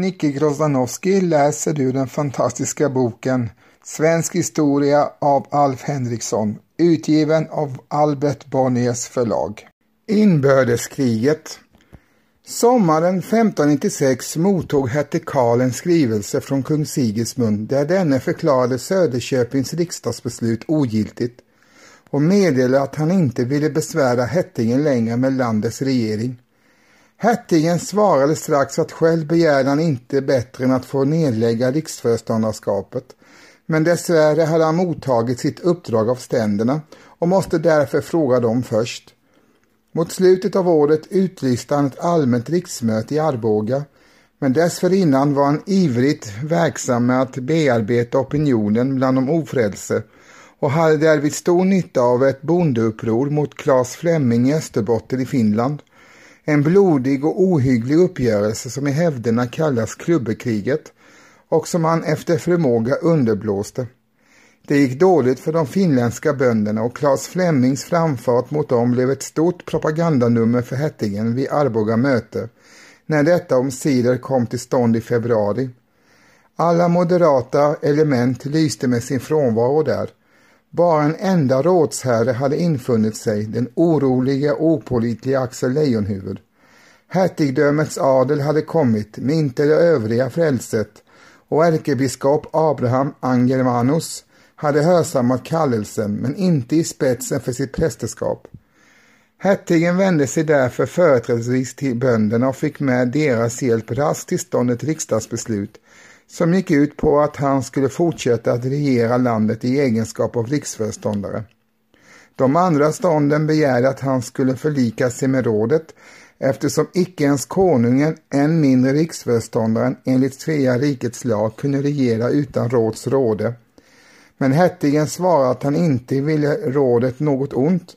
Nicke Grozdanowski, läser du den fantastiska boken Svensk historia av Alf Henriksson, utgiven av Albert Bonniers förlag. Inbördeskriget Sommaren 1596 mottog hertig Karl en skrivelse från kung Sigismund där denne förklarade Söderköpings riksdagsbeslut ogiltigt och meddelade att han inte ville besvära hettingen längre med landets regering. Hertigen svarade strax att själv begärde han inte bättre än att få nedlägga riksföreståndarskapet, men dessvärre hade han mottagit sitt uppdrag av ständerna och måste därför fråga dem först. Mot slutet av året utlyste han ett allmänt riksmöte i Arboga, men dessförinnan var han ivrigt verksam med att bearbeta opinionen bland de ofrälse och hade därvid stor nytta av ett bondeuppror mot Claes Flemming i Österbotten i Finland. En blodig och ohygglig uppgörelse som i hävderna kallas klubbekriget och som han efter förmåga underblåste. Det gick dåligt för de finländska bönderna och Claes Flemmings framfart mot dem blev ett stort propagandanummer för hertigen vid Arboga möte när detta omsider kom till stånd i februari. Alla moderata element lyste med sin frånvaro där. Bara en enda rådsherre hade infunnit sig, den oroliga och opolitliga Axel Lejonhuvud. Hertigdömets adel hade kommit, men inte det övriga frälset, och ärkebiskop Abraham Angermanus hade hörsammat kallelsen men inte i spetsen för sitt prästerskap. Hertigen vände sig därför företrädesvis till bönderna och fick med deras hjälp raskt till stånd ett riksdagsbeslut som gick ut på att han skulle fortsätta att regera landet i egenskap av riksföreståndare. De andra stånden begärde att han skulle förlika sig med rådet eftersom icke ens konungen, än mindre riksföreståndaren enligt Svea rikets lag kunde regera utan råds råde. Men hertigen svarade att han inte ville rådet något ont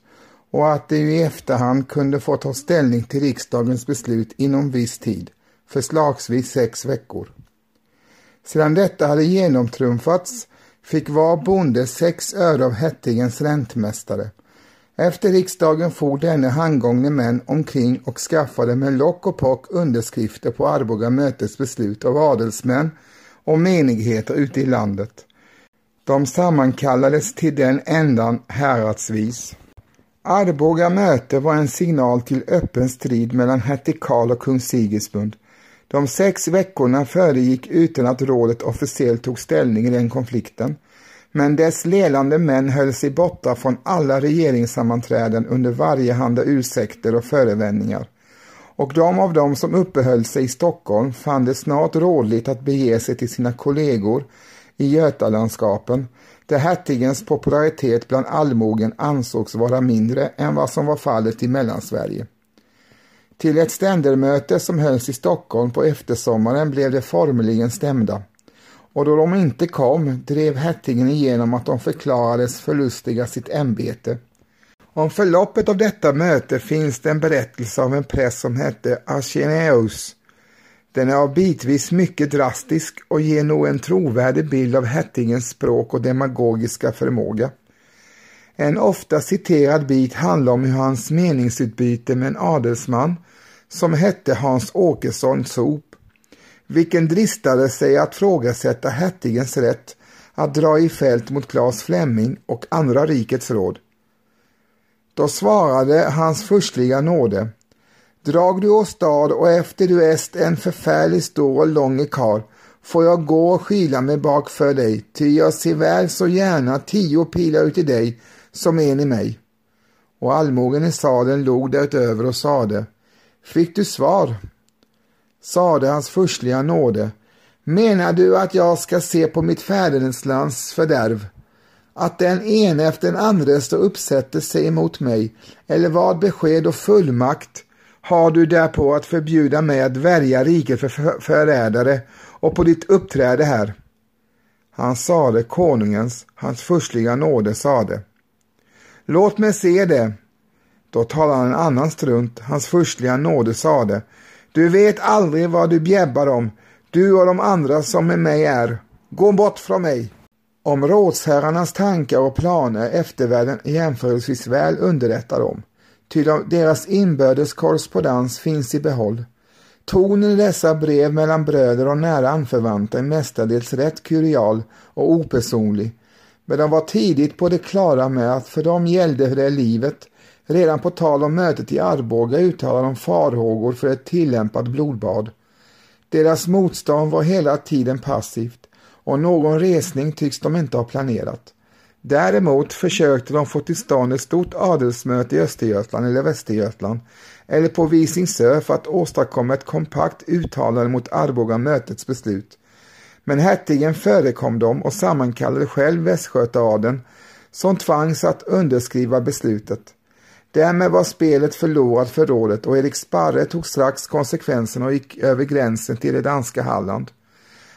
och att det i efterhand kunde få ta ställning till riksdagens beslut inom viss tid, förslagsvis sex veckor. Sedan detta hade genomtrumfats fick var bonde sex öre av hertigens räntmästare. Efter riksdagen for denne handgångne män omkring och skaffade med lock och pock underskrifter på Arboga mötets beslut av adelsmän och menigheter ute i landet. De sammankallades till den ändan häradsvis. Arboga möte var en signal till öppen strid mellan hertig Karl och kung Sigismund. De sex veckorna föregick utan att rådet officiellt tog ställning i den konflikten, men dess ledande män höll sig borta från alla regeringssammanträden under varje handa ursäkter och förevändningar. Och de av dem som uppehöll sig i Stockholm fann det snart rådligt att bege sig till sina kollegor i Götalandskapen, där hertigens popularitet bland allmogen ansågs vara mindre än vad som var fallet i Mellansverige. Till ett ständermöte som hölls i Stockholm på eftersommaren blev de formligen stämda. Och då de inte kom drev hertigen igenom att de förklarades förlustiga sitt ämbete. Om förloppet av detta möte finns det en berättelse av en präst som hette Archeneus. Den är av bitvis mycket drastisk och ger nog en trovärdig bild av hertigens språk och demagogiska förmåga. En ofta citerad bit handlar om hur hans meningsutbyte med en adelsman som hette Hans Åkesson Sop, vilken dristade sig att frågasätta hertigens rätt att dra i fält mot Claes Flemming och andra rikets råd. Då svarade hans förstliga nåde Drag du åstad och efter du est en förfärlig stor och lång kar får jag gå och skyla mig bak för dig, ty jag ser väl så gärna tio pilar ut i dig som en i mig. Och allmogen i sadeln log därutöver och sade Fick du svar? Sade hans förstliga nåde. Menar du att jag ska se på mitt fäderneslands fördärv? Att den ene efter den andre står uppsätter sig emot mig, eller vad besked och fullmakt har du därpå att förbjuda mig att värja riket för förrädare och på ditt uppträde här? Han sade konungens, hans förstliga nåde sade. Låt mig se det, då talade en annan strunt, hans förstliga nåde sade. Du vet aldrig vad du bjäbbar om, du och de andra som med mig är. Gå bort från mig. Om rådsherrarnas tankar och planer eftervärlden jämförelsevis väl underrättad om, ty deras inbördes korrespondens finns i behåll. Tonen i dessa brev mellan bröder och nära anförvanter är mestadels rätt kurial och opersonlig, men de var tidigt på det klara med att för dem gällde det livet. Redan på tal om mötet i Arboga uttalade de farhågor för ett tillämpat blodbad. Deras motstånd var hela tiden passivt och någon resning tycks de inte ha planerat. Däremot försökte de få till stånd ett stort adelsmöte i Östergötland eller Västergötland eller på Visingsö för att åstadkomma ett kompakt uttalande mot Arboga mötets beslut. Men hertigen förekom dem och sammankallade själv Västgötaadeln som tvangs att underskriva beslutet. Därmed var spelet förlorat för rådet och Erik Sparre tog strax konsekvenserna och gick över gränsen till det danska Halland.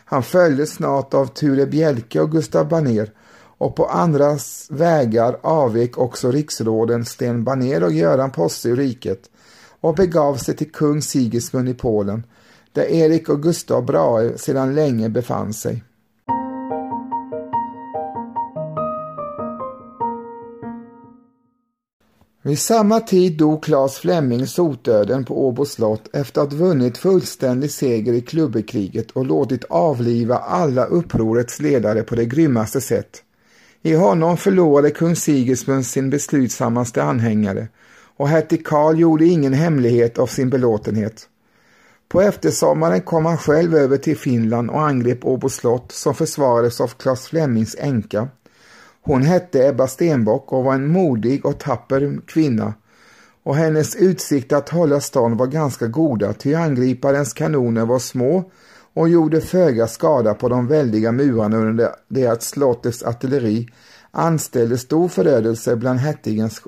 Han följdes snart av Ture Bjelke och Gustav Baner och på andras vägar avvek också riksråden Sten Baner och Göran Posse ur riket och begav sig till kung Sigismund i Polen där Erik och Gustav Brahe sedan länge befann sig. Vid samma tid dog Claes Flemming sotdöden på Åbo slott efter att vunnit fullständig seger i klubbekriget och låtit avliva alla upprorets ledare på det grymmaste sätt. I honom förlorade kung Sigismund sin beslutsammaste anhängare och hertig Karl gjorde ingen hemlighet av sin belåtenhet. På eftersommaren kom han själv över till Finland och angrep Åbo slott som försvarades av Claes Flemmings änka. Hon hette Ebba Stenbock och var en modig och tapper kvinna och hennes utsikter att hålla stan var ganska goda ty angriparens kanoner var små och gjorde föga skada på de väldiga murarna under det att slottets artilleri anställde stor förödelse bland hertigens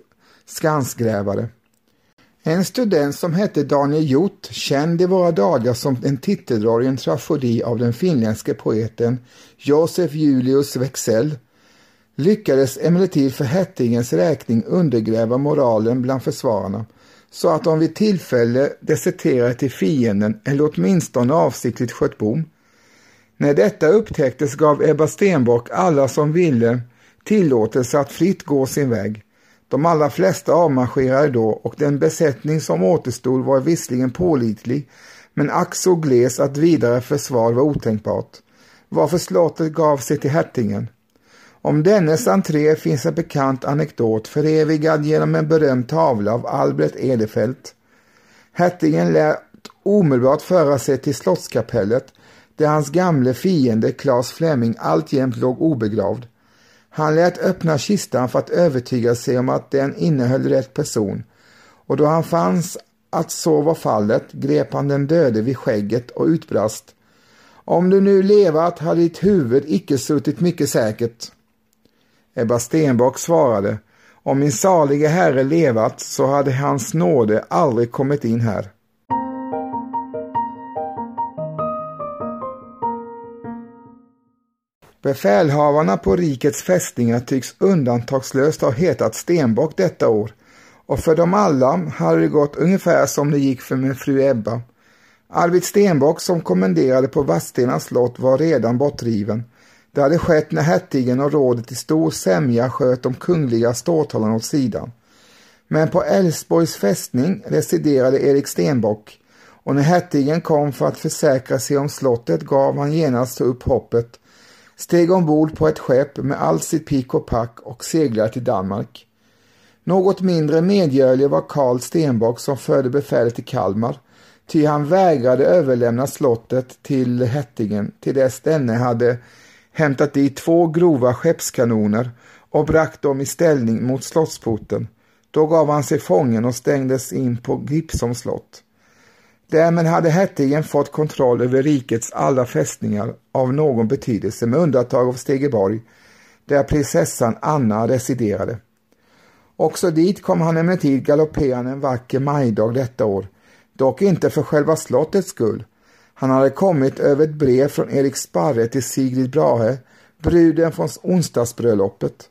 skansgrävare. En student som hette Daniel Hjort, känd i våra dagar som en titeldragen tragedi av den finländske poeten Josef Julius Wexell, lyckades emellertid för hertigens räkning undergräva moralen bland försvararna så att de vid tillfälle deserterade till fienden eller åtminstone avsiktligt sköt bom. När detta upptäcktes gav Ebba Stenbock alla som ville tillåtelse att fritt gå sin väg. De allra flesta avmarscherade då och den besättning som återstod var visserligen pålitlig men ack så gles att vidare försvar var otänkbart. Varför slottet gav sig till hertigen. Om dennes entré finns en bekant anekdot förevigad genom en berömd tavla av Albert Edefelt. Hertigen lät omedelbart föra sig till slottskapellet där hans gamle fiende Claes Fleming alltjämt låg obegravd. Han lät öppna kistan för att övertyga sig om att den innehöll rätt person och då han fanns att så var fallet grep han den döde vid skägget och utbrast Om du nu levat har ditt huvud icke suttit mycket säkert. Ebba Stenbock svarade Om min salige herre levat så hade hans nåde aldrig kommit in här. Befälhavarna på rikets fästningar tycks undantagslöst ha hetat Stenbock detta år och för dem alla hade det gått ungefär som det gick för min fru Ebba. Arvid Stenbock som kommenderade på Vadstena slott var redan bortriven. Det hade skett när hertigen och rådet i stor sämja sköt de kungliga ståthållarna åt sidan. Men på Älvsborgs fästning residerade Erik Stenbock och när hertigen kom för att försäkra sig om slottet gav han genast upp hoppet steg ombord på ett skepp med allt sitt pick och pack och seglade till Danmark. Något mindre medgörlig var Karl Stenbock som förde befälet till Kalmar, ty han vägrade överlämna slottet till hertigen till dess denne hade hämtat dit två grova skeppskanoner och bragt dem i ställning mot slottsporten. Då gav han sig fången och stängdes in på Gripsholms slott. Därmed hade hertigen fått kontroll över rikets alla fästningar av någon betydelse med undantag av Stegeborg, där prinsessan Anna residerade. Också dit kom han emellertid galopperande en vacker majdag detta år, dock inte för själva slottets skull. Han hade kommit över ett brev från Erik Sparre till Sigrid Brahe, bruden från onsdagsbröllopet.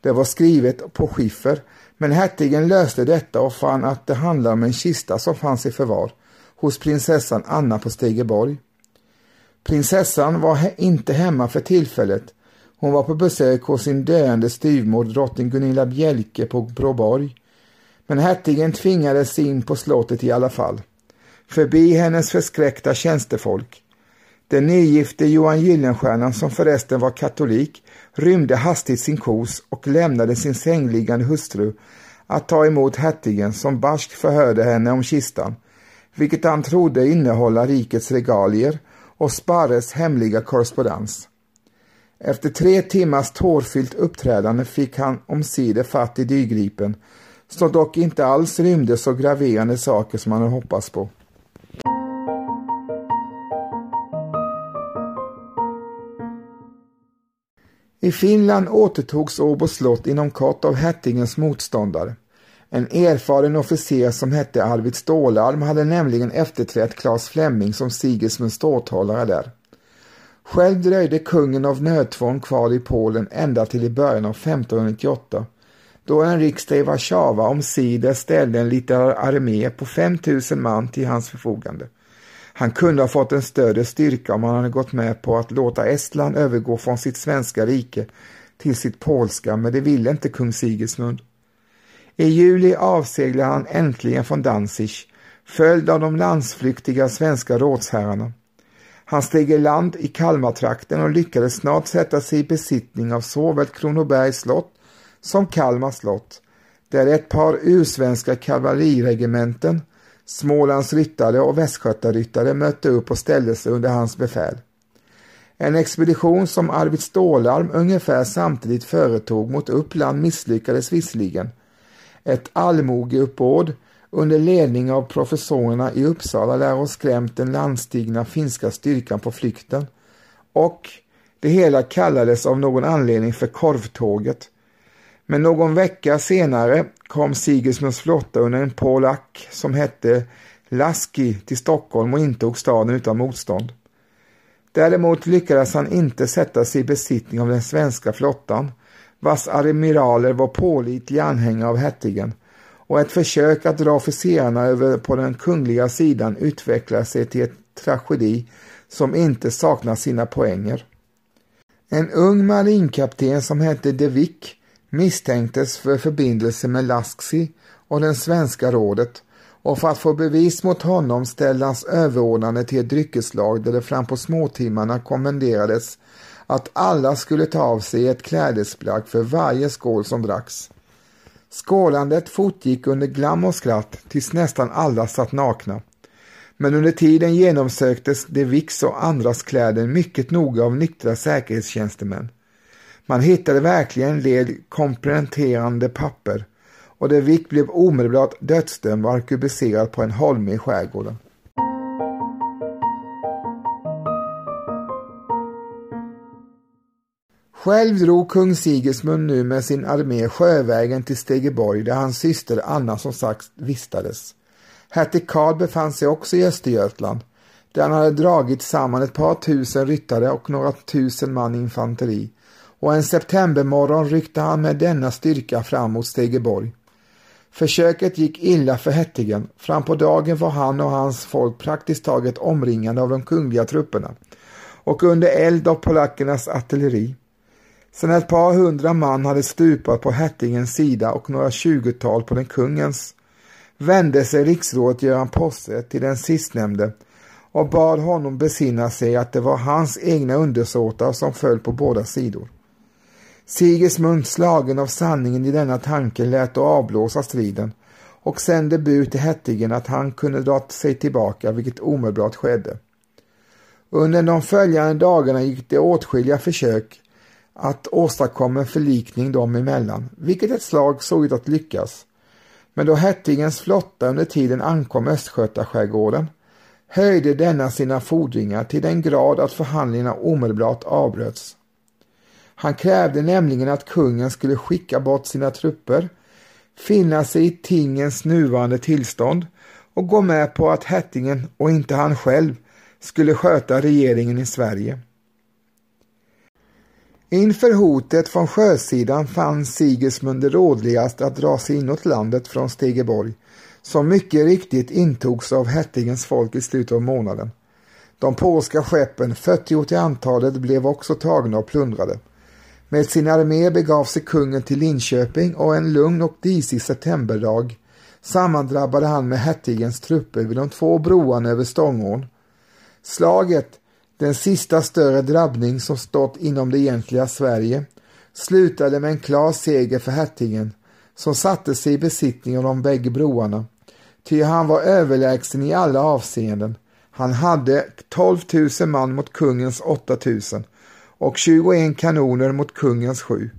Det var skrivet på skiffer, men hertigen löste detta och fann att det handlade om en kista som fanns i förvar hos prinsessan Anna på Stegeborg. Prinsessan var he inte hemma för tillfället. Hon var på besök hos sin döende styvmor drottning Gunilla Bjelke på Broborg. Men hertigen tvingades in på slottet i alla fall förbi hennes förskräckta tjänstefolk. Den nygifte Johan Gyllenstierna, som förresten var katolik, rymde hastigt sin kos och lämnade sin sängliggande hustru att ta emot hertigen som barsk förhörde henne om kistan, vilket han trodde innehålla rikets regalier och Sparres hemliga korrespondens. Efter tre timmars tårfyllt uppträdande fick han omsider fatt i dyrgripen, som dock inte alls rymde så graverande saker som han hade hoppats på. I Finland återtogs Åbo slott inom kort av hertigens motståndare. En erfaren officer som hette Arvid Stålarm hade nämligen efterträtt Claes Flemming som Sigismunds ståthållare där. Själv dröjde kungen av nödtvång kvar i Polen ända till i början av 1598 då en riksdag i Warszawa omsider ställde en liten armé på 5000 man till hans förfogande. Han kunde ha fått en större styrka om han hade gått med på att låta Estland övergå från sitt svenska rike till sitt polska, men det ville inte kung Sigismund. I juli avseglade han äntligen från Danzig, följd av de landsflyktiga svenska rådsherrarna. Han steg i land i Kalmartrakten och lyckades snart sätta sig i besittning av såväl Kronobergs slott som Kalmar slott, där ett par ursvenska kavalleriregementen, Smålands ryttare och Västgötaryttare mötte upp och ställde sig under hans befäl. En expedition som Arvid Stålarm ungefär samtidigt företog mot Uppland misslyckades visserligen. Ett allmogeuppbåd under ledning av professorerna i Uppsala lär oss skrämt den landstigna finska styrkan på flykten och det hela kallades av någon anledning för korvtåget. Men någon vecka senare kom Sigismunds flotta under en polack som hette Laski till Stockholm och intog staden utan motstånd. Däremot lyckades han inte sätta sig i besittning av den svenska flottan, vars admiraler var pålitliga anhängare av hertigen och ett försök att dra officerarna över på den kungliga sidan utvecklade sig till en tragedi som inte saknar sina poänger. En ung marinkapten som hette De Wick misstänktes för förbindelse med Laski och den svenska rådet och för att få bevis mot honom ställdes överordnade till ett dryckeslag där det fram på småtimmarna kommenderades att alla skulle ta av sig ett klädesplagg för varje skål som dracks. Skålandet fortgick under glam och skratt tills nästan alla satt nakna. Men under tiden genomsöktes de Vicks och andras kläder mycket noga av nyktra säkerhetstjänstemän. Man hittade verkligen en led komplementerande papper och de Wick blev omedelbart dödsdömd och arkebuserad på en holme i skärgården. Själv drog kung Sigismund nu med sin armé sjövägen till Stegeborg där hans syster Anna som sagt vistades. Hertig Karl befann sig också i Östergötland där han hade dragit samman ett par tusen ryttare och några tusen man infanteri och en septembermorgon ryckte han med denna styrka fram mot Stegeborg. Försöket gick illa för hertigen. Fram på dagen var han och hans folk praktiskt taget omringade av de kungliga trupperna och under eld av polackernas artilleri. Sedan ett par hundra man hade stupat på hertigens sida och några tjugotal på den kungens vände sig riksrådet Göran Posse till den sistnämnde och bad honom besinna sig att det var hans egna undersåtar som föll på båda sidor. Sigismund, slagen av sanningen i denna tanke, lät då avblåsa striden och sände bud till hertigen att han kunde dra sig tillbaka, vilket omedelbart skedde. Under de följande dagarna gick det åtskilliga försök att åstadkomma en förlikning dem emellan, vilket ett slag såg ut att lyckas. Men då hertigens flotta under tiden ankom Östgötaskärgården höjde denna sina fordringar till den grad att förhandlingarna omedelbart avbröts. Han krävde nämligen att kungen skulle skicka bort sina trupper, finna sig i tingens nuvarande tillstånd och gå med på att hertigen och inte han själv skulle sköta regeringen i Sverige. Inför hotet från sjösidan fann Sigismund det rådligast att dra sig inåt landet från Stegeborg, som mycket riktigt intogs av hertigens folk i slutet av månaden. De polska skeppen, 40 till antalet, blev också tagna och plundrade. Med sin armé begav sig kungen till Linköping och en lugn och disig septemberdag sammandrabbade han med hertigens trupper vid de två broarna över Stångån. Slaget, den sista större drabbning som stått inom det egentliga Sverige, slutade med en klar seger för hertigen som satte sig i besittning av de bägge broarna. Ty han var överlägsen i alla avseenden. Han hade 12 000 man mot kungens 8 000 och 21 kanoner mot kungens sju.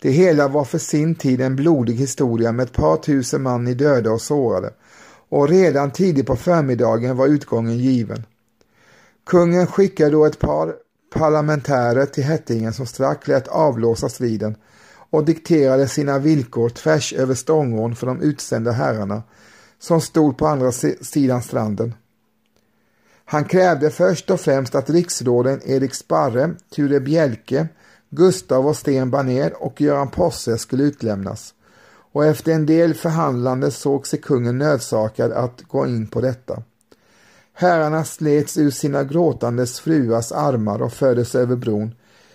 Det hela var för sin tid en blodig historia med ett par tusen man i döda och sårade och redan tidigt på förmiddagen var utgången given. Kungen skickade då ett par parlamentärer till Hettingen som strax lät avlåsa striden och dikterade sina villkor tvärs över Stångån för de utsända herrarna som stod på andra sidan stranden. Han krävde först och främst att riksråden Erik Sparre, Ture Bjelke, Gustav och Sten Baner och Göran Posse skulle utlämnas och efter en del förhandlande såg sig kungen nödsakad att gå in på detta. Herrarna slets ur sina gråtandes fruars armar och fördes över bron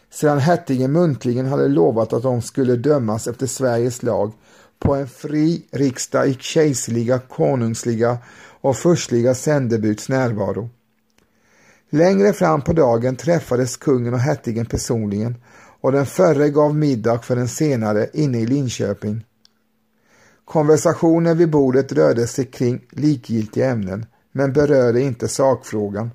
sedan hertigen muntligen hade lovat att de skulle dömas efter Sveriges lag på en fri riksdag i kejserliga, konungsliga och förstliga sändebuds närvaro. Längre fram på dagen träffades kungen och hertigen personligen och den förre gav middag för den senare inne i Linköping. Konversationen vid bordet rörde sig kring likgiltiga ämnen men berörde inte sakfrågan.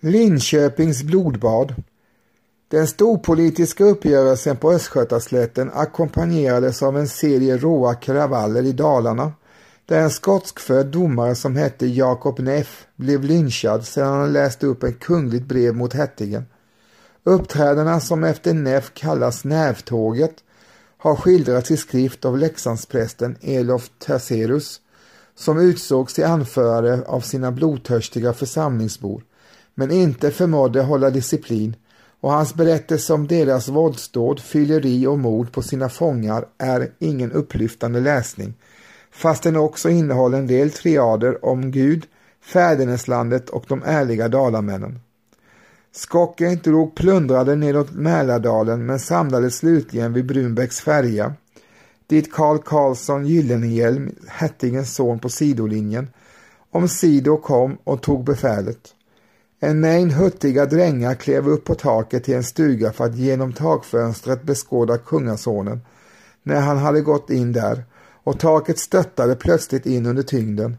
Linköpings blodbad den storpolitiska uppgörelsen på Östgötaslätten ackompanjerades av en serie råa kravaller i Dalarna där en skotskfödd domare som hette Jakob Neff blev lynchad sedan han läst upp ett kungligt brev mot hertigen. Uppträdena som efter Neff kallas Nävtåget har skildrats i skrift av Leksandsprästen Elof Terserus som utsågs till anförare av sina blodtörstiga församlingsbor men inte förmådde hålla disciplin och hans berättelse om deras våldsdåd, fylleri och mord på sina fångar är ingen upplyftande läsning fast den också innehåller en del triader om Gud, fäderneslandet och de ärliga dalamännen. Skocken drog plundrade nedåt Mälardalen men samlades slutligen vid Brunbäcks färja dit Karl Karlsson Gyllenhielm, hertigens son på sidolinjen, omsido kom och tog befälet. En mängd huttiga drängar klev upp på taket till en stuga för att genom takfönstret beskåda kungasonen när han hade gått in där och taket stöttade plötsligt in under tyngden.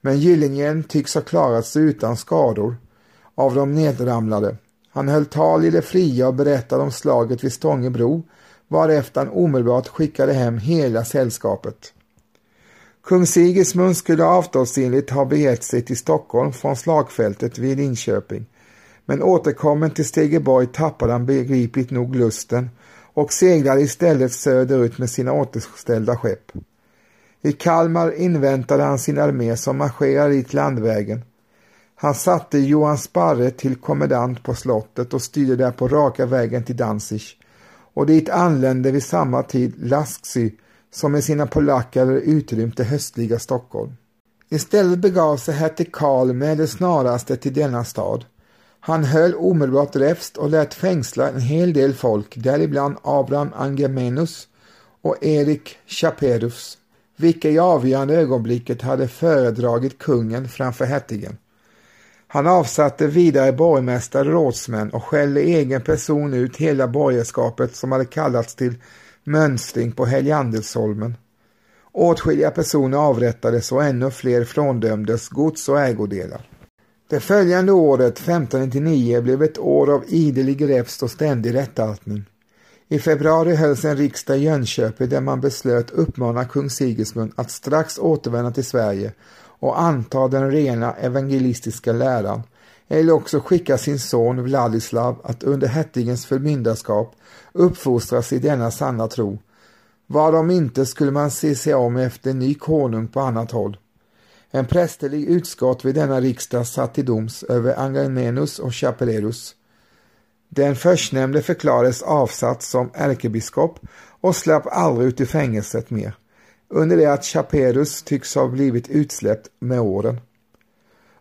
Men Gyllingen tycks ha klarat sig utan skador av de nedramlade. Han höll tal i det fria och berättade om slaget vid Stångebro varefter han omedelbart skickade hem hela sällskapet. Kung Sigismund skulle avtalsenligt ha begett sig till Stockholm från slagfältet vid Linköping men återkommen till Stegeborg tappade han begripligt nog lusten och seglade istället söderut med sina återställda skepp. I Kalmar inväntade han sin armé som marscherade dit landvägen. Han satte Johan Sparre till kommendant på slottet och styrde där på raka vägen till Danzig och dit anlände vid samma tid Lasksy som med sina polacker utrymt det höstliga Stockholm. Istället begav sig hertig Karl med det snaraste till denna stad. Han höll omedelbart räfst och lät fängsla en hel del folk, däribland Abraham Angemenus och Erik Chaperus vilka i avgörande ögonblicket hade föredragit kungen framför hertigen. Han avsatte vidare borgmästare och rådsmän och skällde egen person ut hela borgerskapet som hade kallats till mönstring på Helgeandelsholmen. Åtskilliga personer avrättades och ännu fler fråndömdes gods och ägodelar. Det följande året, 1599, blev ett år av idelig räfst och ständig rättaltning. I februari hölls en riksdag i Jönköping där man beslöt uppmana kung Sigismund att strax återvända till Sverige och anta den rena evangelistiska läran eller också skicka sin son Vladislav att under hertigens förmyndarskap uppfostras i denna sanna tro. Var de inte skulle man se sig om efter en ny konung på annat håll. En prästerlig utskott vid denna riksdag satt till doms över Angamenus och Chapelerus. den förstnämnde förklarades avsatt som ärkebiskop och slapp aldrig ut ur fängelset mer, under det att Chaperus tycks ha blivit utsläppt med åren.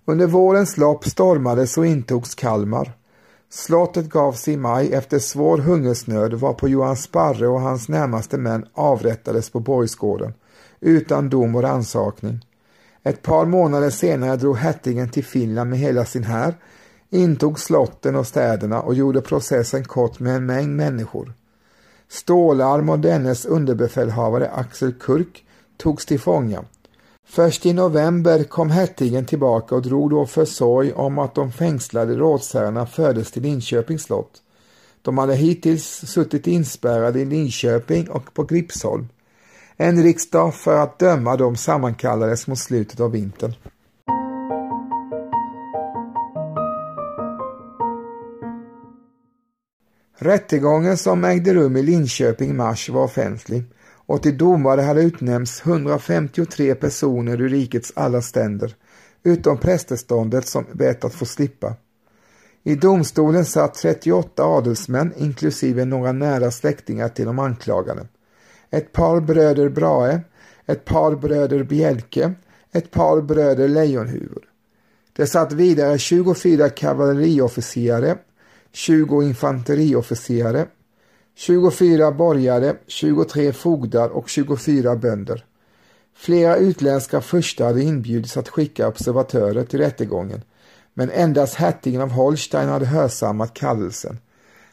Under vårens lopp stormades och intogs Kalmar. Slottet gavs i maj efter svår hungersnöd varpå Johan Sparre och hans närmaste män avrättades på borgsgården utan dom och rannsakning. Ett par månader senare drog hertigen till Finland med hela sin här, intog slotten och städerna och gjorde processen kort med en mängd människor. Stålarm och dennes underbefälhavare Axel Kurk togs till fånga. Först i november kom hertigen tillbaka och drog då försorg om att de fängslade rådsherrarna fördes till Linköpings slott. De hade hittills suttit inspärrade i Linköping och på Gripsholm. En riksdag för att döma dem sammankallades mot slutet av vintern. Rättegången som ägde rum i Linköping mars var offentlig och till domare hade utnämnts 153 personer ur rikets alla ständer, utom prästeståndet som bett att få slippa. I domstolen satt 38 adelsmän inklusive några nära släktingar till de anklagade. Ett par bröder Brahe, ett par bröder Bjelke, ett par bröder Lejonhuvud. Det satt vidare 24 kavalleriofficerare, 20 infanteriofficerare, 24 borgare, 23 fogdar och 24 bönder. Flera utländska furstar hade inbjudits att skicka observatörer till rättegången, men endast hertigen av Holstein hade hörsammat kallelsen.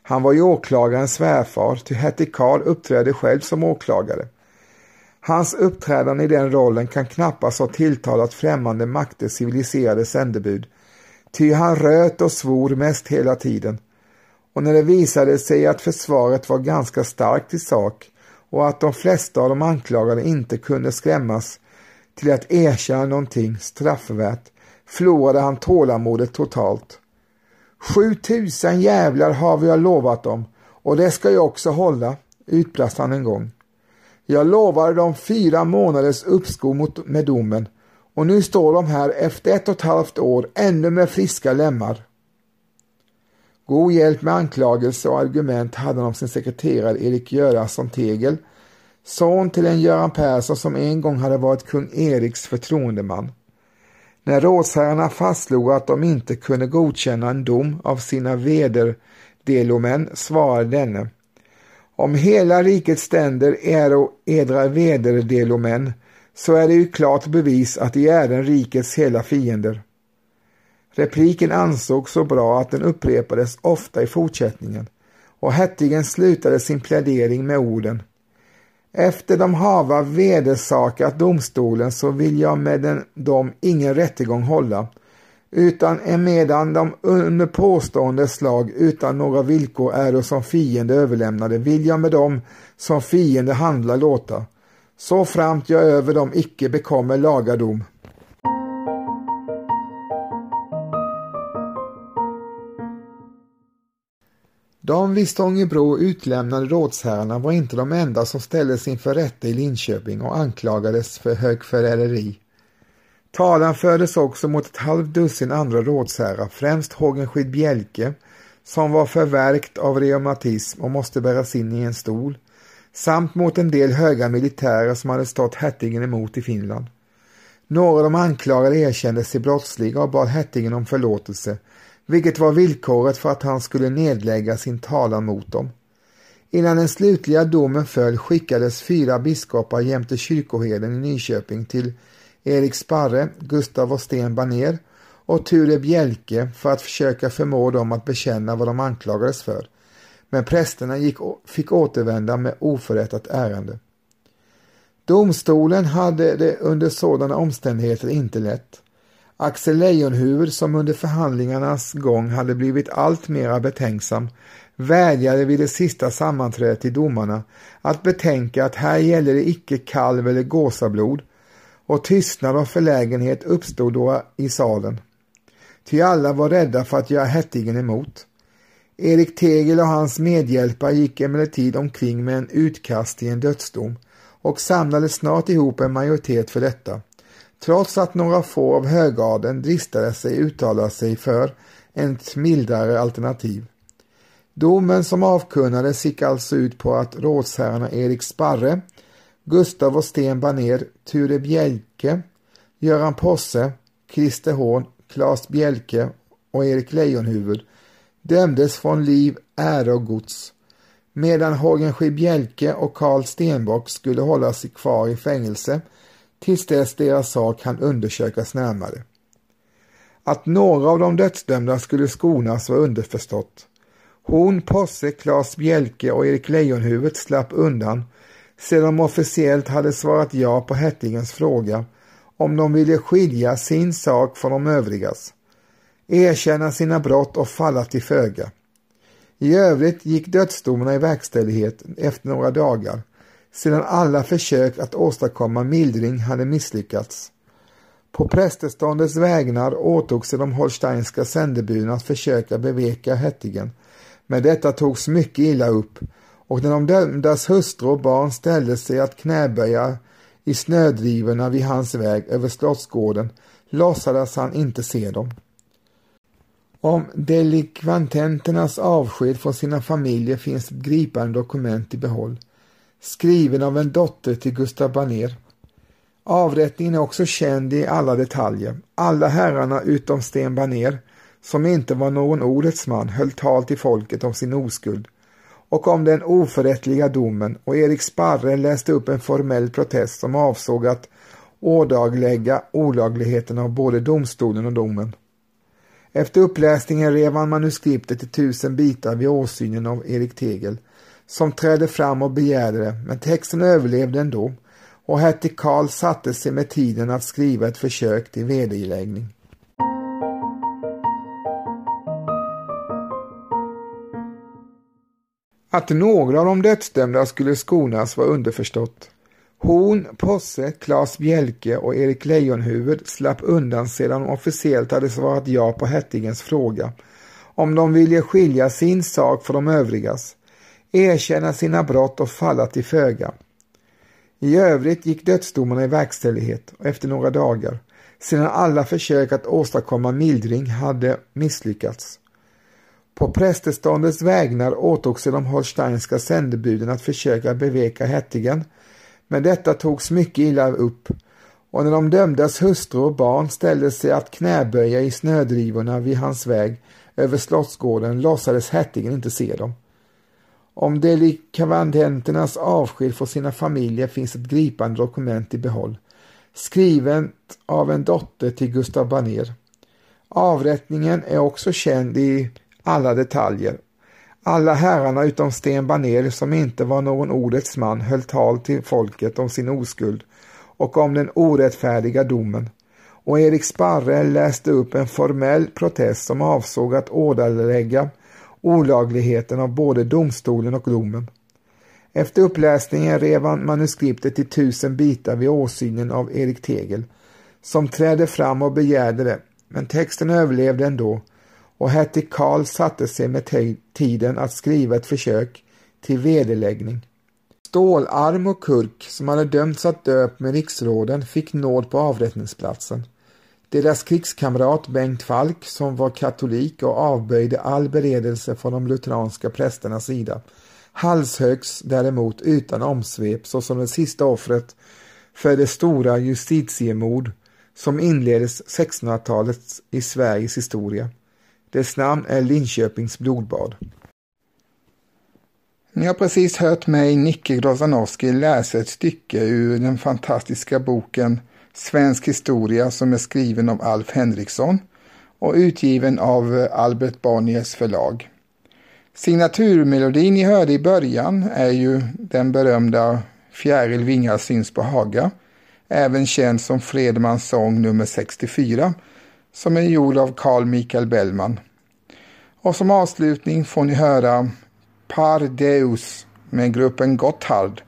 Han var ju åklagarens svärfar, ty hertig Karl uppträdde själv som åklagare. Hans uppträdande i den rollen kan knappast ha tilltalat främmande makters civiliserade sändebud, ty han röt och svor mest hela tiden och när det visade sig att försvaret var ganska starkt i sak och att de flesta av de anklagade inte kunde skrämmas till att erkänna någonting straffvärt förlorade han tålamodet totalt. Sju tusen jävlar har vi lovat dem och det ska jag också hålla, utbrast han en gång. Jag lovade dem fyra månaders uppskov med domen och nu står de här efter ett och ett halvt år ännu med friska lemmar. God hjälp med anklagelse och argument hade han av sin sekreterare Erik Göransson Tegel, son till en Göran Persson som en gång hade varit kung Eriks förtroendeman. När rådsherrarna fastslog att de inte kunde godkänna en dom av sina vederdelomän svarade denne om hela rikets ständer är edra vederdelomän så är det ju klart bevis att de är den rikets hela fiender. Repliken ansågs så bra att den upprepades ofta i fortsättningen och hertigen slutade sin plädering med orden Efter de hava vedersakat domstolen så vill jag med den, dem ingen rättegång hålla utan emedan de under påstående slag utan några villkor är som fiende överlämnade vill jag med dem som fiende handla låta så framt jag över dem icke bekommer lagadom. De vid Stångebro utlämnade rådsherrarna var inte de enda som ställdes inför rätta i Linköping och anklagades för högförräderi. Talan fördes också mot ett halvdussin andra rådsherrar, främst Hågenskid Bjelke, som var förvärkt av reumatism och måste bäras in i en stol, samt mot en del höga militärer som hade stått hertigen emot i Finland. Några av de anklagade erkände sig brottsliga och bad hertigen om förlåtelse, vilket var villkoret för att han skulle nedlägga sin talan mot dem. Innan den slutliga domen föll skickades fyra biskopar jämte kyrkoherden i Nyköping till Erik Sparre, Gustav och Sten Baner och Ture Bjelke för att försöka förmå dem att bekänna vad de anklagades för. Men prästerna gick, fick återvända med oförrättat ärende. Domstolen hade det under sådana omständigheter inte lätt. Axel Leijonhufvud som under förhandlingarnas gång hade blivit allt mera betänksam vädjade vid det sista sammanträdet till domarna att betänka att här gäller det icke kalv eller gåsablod och tystnad och förlägenhet uppstod då i salen. Ty alla var rädda för att göra hertigen emot. Erik Tegel och hans medhjälpare gick emellertid omkring med en utkast i en dödsdom och samlade snart ihop en majoritet för detta trots att några få av högadeln dristade sig uttala sig för ett mildare alternativ. Domen som avkunnades gick alltså ut på att rådsherrarna Erik Sparre, Gustav och Sten Baner, Ture Bjelke, Göran Posse, Christer Hån, Claes Bjelke och Erik Lejonhuvud dömdes från liv, ära och gods, medan Hågen Bjelke och Karl Stenbock skulle hålla sig kvar i fängelse tills dess deras sak kan undersökas närmare. Att några av de dödsdömda skulle skonas var underförstått. Hon, Posse, Klas Bjelke och Erik Lejonhuvud slapp undan sedan de officiellt hade svarat ja på Hertigens fråga om de ville skilja sin sak från de övrigas, erkänna sina brott och falla till föga. I övrigt gick dödsdomarna i verkställighet efter några dagar sedan alla försök att åstadkomma mildring hade misslyckats. På prästeståndets vägnar åtog sig de holsteinska sändebuden att försöka beveka Hertigen, men detta togs mycket illa upp och när de dömdas hustru och barn ställde sig att knäböja i snödrivorna vid hans väg över slottsgården låtsades han inte se dem. Om delikvantenternas avsked från sina familjer finns ett gripande dokument i behåll, skriven av en dotter till Gustav Baner. Avrättningen är också känd i alla detaljer. Alla herrarna utom Sten Baner, som inte var någon ordets man, höll tal till folket om sin oskuld och om den oförrättliga domen och Erik Sparre läste upp en formell protest som avsåg att ådaglägga olagligheten av både domstolen och domen. Efter uppläsningen rev han manuskriptet i tusen bitar vid åsynen av Erik Tegel, som trädde fram och begärde det, men texten överlevde ändå och hertig Karl satte sig med tiden att skriva ett försök till vederläggning. Att några av de dödsdömda skulle skonas var underförstått. Hon, Posse, Klas Bjelke och Erik Lejonhuvud slapp undan sedan de officiellt hade svarat ja på Hertigens fråga om de ville skilja sin sak från de övrigas, erkänna sina brott och falla till föga. I övrigt gick dödsdomarna i verkställighet och efter några dagar, sedan alla försök att åstadkomma mildring hade misslyckats. På prästeståndets vägnar åtog sig de holsteinska sändebuden att försöka beveka hertigen, men detta togs mycket illa upp och när de dömdas hustru och barn ställde sig att knäböja i snödrivorna vid hans väg över slottsgården låtsades hertigen inte se dem. Om delikavantenternas avsked från sina familjer finns ett gripande dokument i behåll, skrivet av en dotter till Gustav Baner. Avrättningen är också känd i alla detaljer. Alla herrarna utom Sten Baner som inte var någon ordets man höll tal till folket om sin oskuld och om den orättfärdiga domen och Erik Sparre läste upp en formell protest som avsåg att ådalägga olagligheten av både domstolen och domen. Efter uppläsningen rev han manuskriptet i tusen bitar vid åsynen av Erik Tegel, som trädde fram och begärde det, men texten överlevde ändå och hertig Karl satte sig med tiden att skriva ett försök till vederläggning. Stålarm och Kurk, som hade dömts att dö med riksråden, fick nåd på avrättningsplatsen. Deras krigskamrat Bengt Falk, som var katolik och avböjde all beredelse från de lutheranska prästernas sida, halshögs däremot utan omsvep såsom det sista offret för det stora justitiemord som inleddes 1600-talet i Sveriges historia. Dess namn är Linköpings blodbad. Ni har precis hört mig, Nicke Grozanowski, läsa ett stycke ur den fantastiska boken Svensk historia som är skriven av Alf Henriksson och utgiven av eh, Albert Bonniers förlag. Signaturmelodin ni hörde i början är ju den berömda Fjäril vingar syns på Haga, även känd som Fredmans sång nummer 64 som är gjord av Carl Michael Bellman. Och som avslutning får ni höra Par Deus med gruppen Gotthard.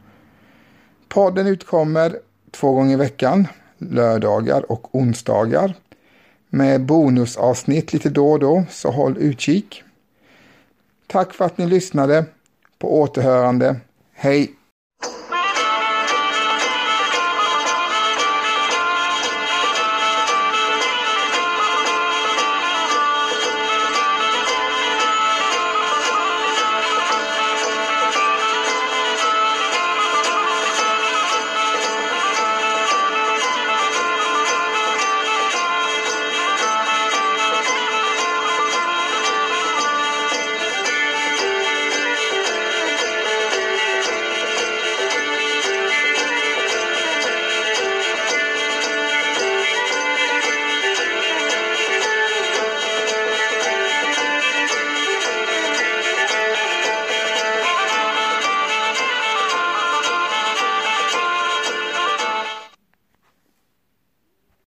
Podden utkommer två gånger i veckan, lördagar och onsdagar med bonusavsnitt lite då och då, så håll utkik. Tack för att ni lyssnade. På återhörande. Hej!